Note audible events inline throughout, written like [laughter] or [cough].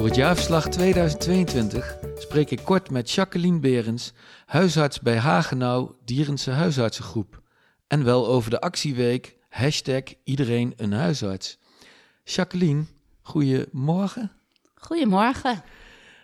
Voor het jaarverslag 2022 spreek ik kort met Jacqueline Berens, huisarts bij Hagenau Dierense Huisartsengroep. En wel over de actieweek hashtag iedereen een huisarts. Jacqueline, goedemorgen. Goedemorgen.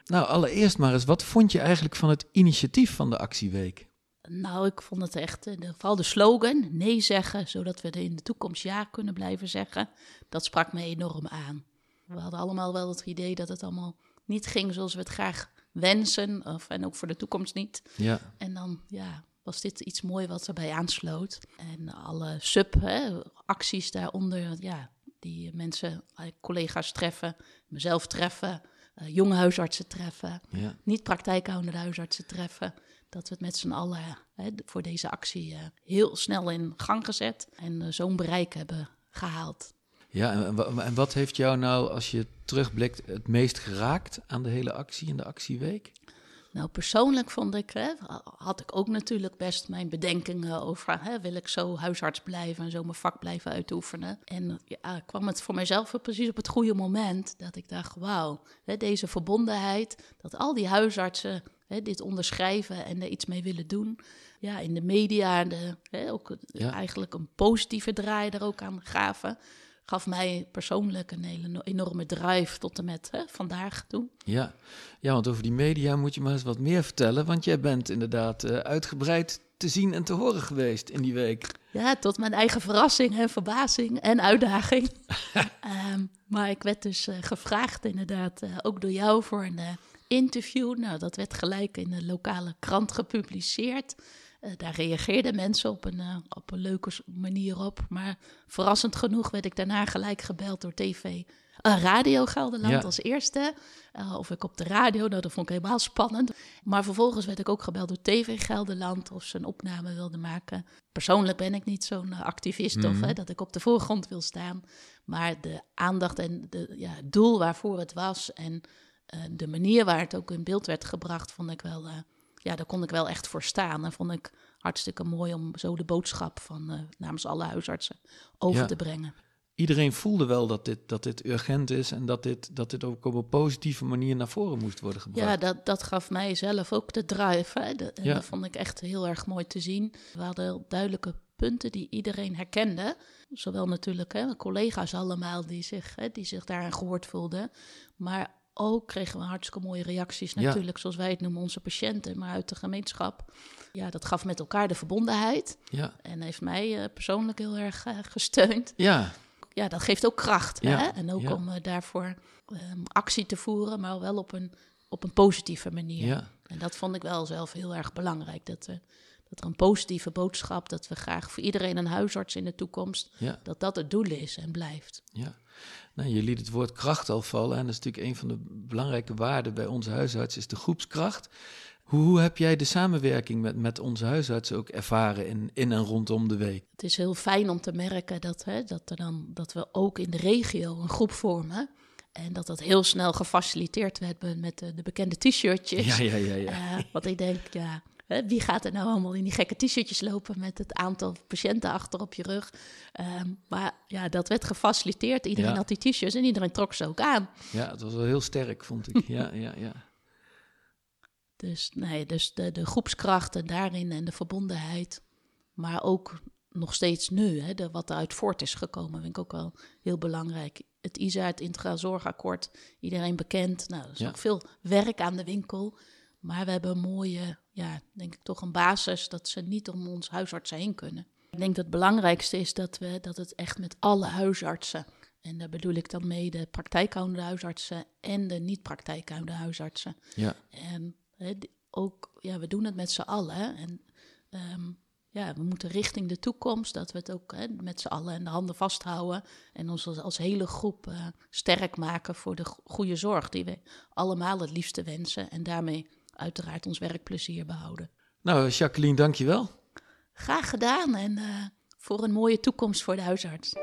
Nou, allereerst maar eens, wat vond je eigenlijk van het initiatief van de actieweek? Nou, ik vond het echt, eh, vooral de slogan, nee zeggen, zodat we er in de toekomst ja kunnen blijven zeggen, dat sprak me enorm aan. We hadden allemaal wel het idee dat het allemaal niet ging zoals we het graag wensen, of, en ook voor de toekomst niet. Ja. En dan, ja, was dit iets moois wat erbij aansloot. En alle sub-acties daaronder, ja, die mensen, eh, collega's treffen, mezelf treffen, uh, jonge huisartsen treffen, Ja. niet praktijkhoudende huisartsen treffen. Dat we het met z'n allen hè, voor deze actie eh, heel snel in gang gezet en eh, zo'n bereik hebben gehaald. Ja, en, wa- en wat heeft jou nou, als je terugblikt, het meest geraakt aan de hele actie in de actieweek? Nou, persoonlijk vond ik, hè, had ik ook natuurlijk best mijn bedenkingen over, hè, wil ik zo huisarts blijven en zo mijn vak blijven uitoefenen. En ja, kwam het voor mijzelf precies op het goede moment dat ik dacht, wauw, hè, deze verbondenheid, dat al die huisartsen hè, dit onderschrijven en er iets mee willen doen. Ja, in de media de, hè, ook Ja. eigenlijk een positieve draai er ook aan gaven. Gaf mij persoonlijk een hele enorme drive tot en met hè, vandaag toe. Ja. ja, want over die media moet je maar eens wat meer vertellen, want jij bent inderdaad eh, uitgebreid te zien en te horen geweest in die week. Ja, tot mijn eigen verrassing en verbazing en uitdaging. [laughs] Ehm, maar ik werd dus eh, gevraagd, inderdaad, eh, ook door jou voor een interview. Nou, dat werd gelijk in de lokale krant gepubliceerd. Eh, daar reageerden mensen op een, eh, op een leuke manier op. Maar verrassend genoeg werd ik daarna gelijk gebeld door TV. eh, Radio Gelderland Ja. als eerste. Of ik op de radio, nou, dat vond ik helemaal spannend. Maar vervolgens werd ik ook gebeld door TV Gelderland of ze een opname wilden maken. Persoonlijk ben ik niet zo'n activist of Mhm. hè, dat ik op de voorgrond wil staan. Maar de aandacht en de, ja, het doel waarvoor het was en de manier waar het ook in beeld werd gebracht, vond ik wel, ja, daar kon ik wel echt voor staan. En vond ik hartstikke mooi om zo de boodschap van eh, namens alle huisartsen over Ja. te brengen. Iedereen voelde wel dat dit, dat dit urgent is en dat dit, dat dit ook op een positieve manier naar voren moest worden gebracht. Ja, dat, dat gaf mij zelf ook de drive. Hè? De- Ja. dat vond ik echt heel erg mooi te zien. We hadden heel duidelijke punten die iedereen herkende. Zowel natuurlijk hè, collega's allemaal die zich, hè, die zich daarin gehoord voelden. Maar ook kregen we hartstikke mooie reacties Ja. natuurlijk, zoals wij het noemen, onze patiënten, maar uit de gemeenschap. Ja, dat gaf met elkaar de verbondenheid Ja, en heeft mij eh, persoonlijk heel erg eh, gesteund. ja, Ja, dat geeft ook kracht. Ja, Hè? En ook om eh, daarvoor ehm, actie te voeren, maar wel op een, op een positieve manier. ja. En dat vond ik wel zelf heel erg belangrijk. Dat, dat er een positieve boodschap, dat we graag voor iedereen een huisarts in de toekomst, ja. dat dat het doel is en blijft. Ja, nou, je liet het woord kracht al vallen. En dat is natuurlijk een van de belangrijke waarden bij onze huisarts, is de groepskracht. Hoe, hoe heb jij de samenwerking met, met onze huisartsen ook ervaren in, in en rondom de week? Het is heel fijn om te merken dat, hè, dat, er dan, dat we ook in de regio een groep vormen. En dat dat heel snel gefaciliteerd werd met- met de, de bekende t-shirtjes. Ja, ja, ja, ja. Eh, want ik denk, ja, hè, wie gaat er nou allemaal in die gekke t-shirtjes lopen met het aantal patiënten achter op je rug? Ehm, maar ja, dat werd gefaciliteerd. Iedereen Ja. had die t-shirts en iedereen trok ze ook aan. Ja, het was wel heel sterk, vond ik. Ja, [laughs] ja, ja. Dus, nee, dus de, de groepskrachten daarin en de verbondenheid. Maar ook nog steeds nu, hè, de, wat eruit voort is gekomen, vind ik ook wel heel belangrijk. Het ISA, het Integraal Zorgakkoord, iedereen bekend. Nou, er is Ja. ook veel werk aan de winkel. Maar we hebben een mooie, ja, denk ik toch een basis dat ze niet om ons huisartsen heen kunnen. Ik denk dat het belangrijkste is dat, we, dat het echt met alle huisartsen, en daar bedoel ik dan mee de praktijkhoudende huisartsen en de niet-praktijkhoudende huisartsen, ja. en die- ook, ja, we doen het met z'n allen. En ehm, ja, we moeten richting de toekomst, dat we het ook met z'n allen in de handen vasthouden. En ons als, als hele groep eh, sterk maken voor de go- goede zorg die we allemaal het liefste wensen. En daarmee uiteraard ons werkplezier behouden. Nou, Jacqueline, dankjewel. Graag gedaan en eh, voor een mooie toekomst voor de huisarts.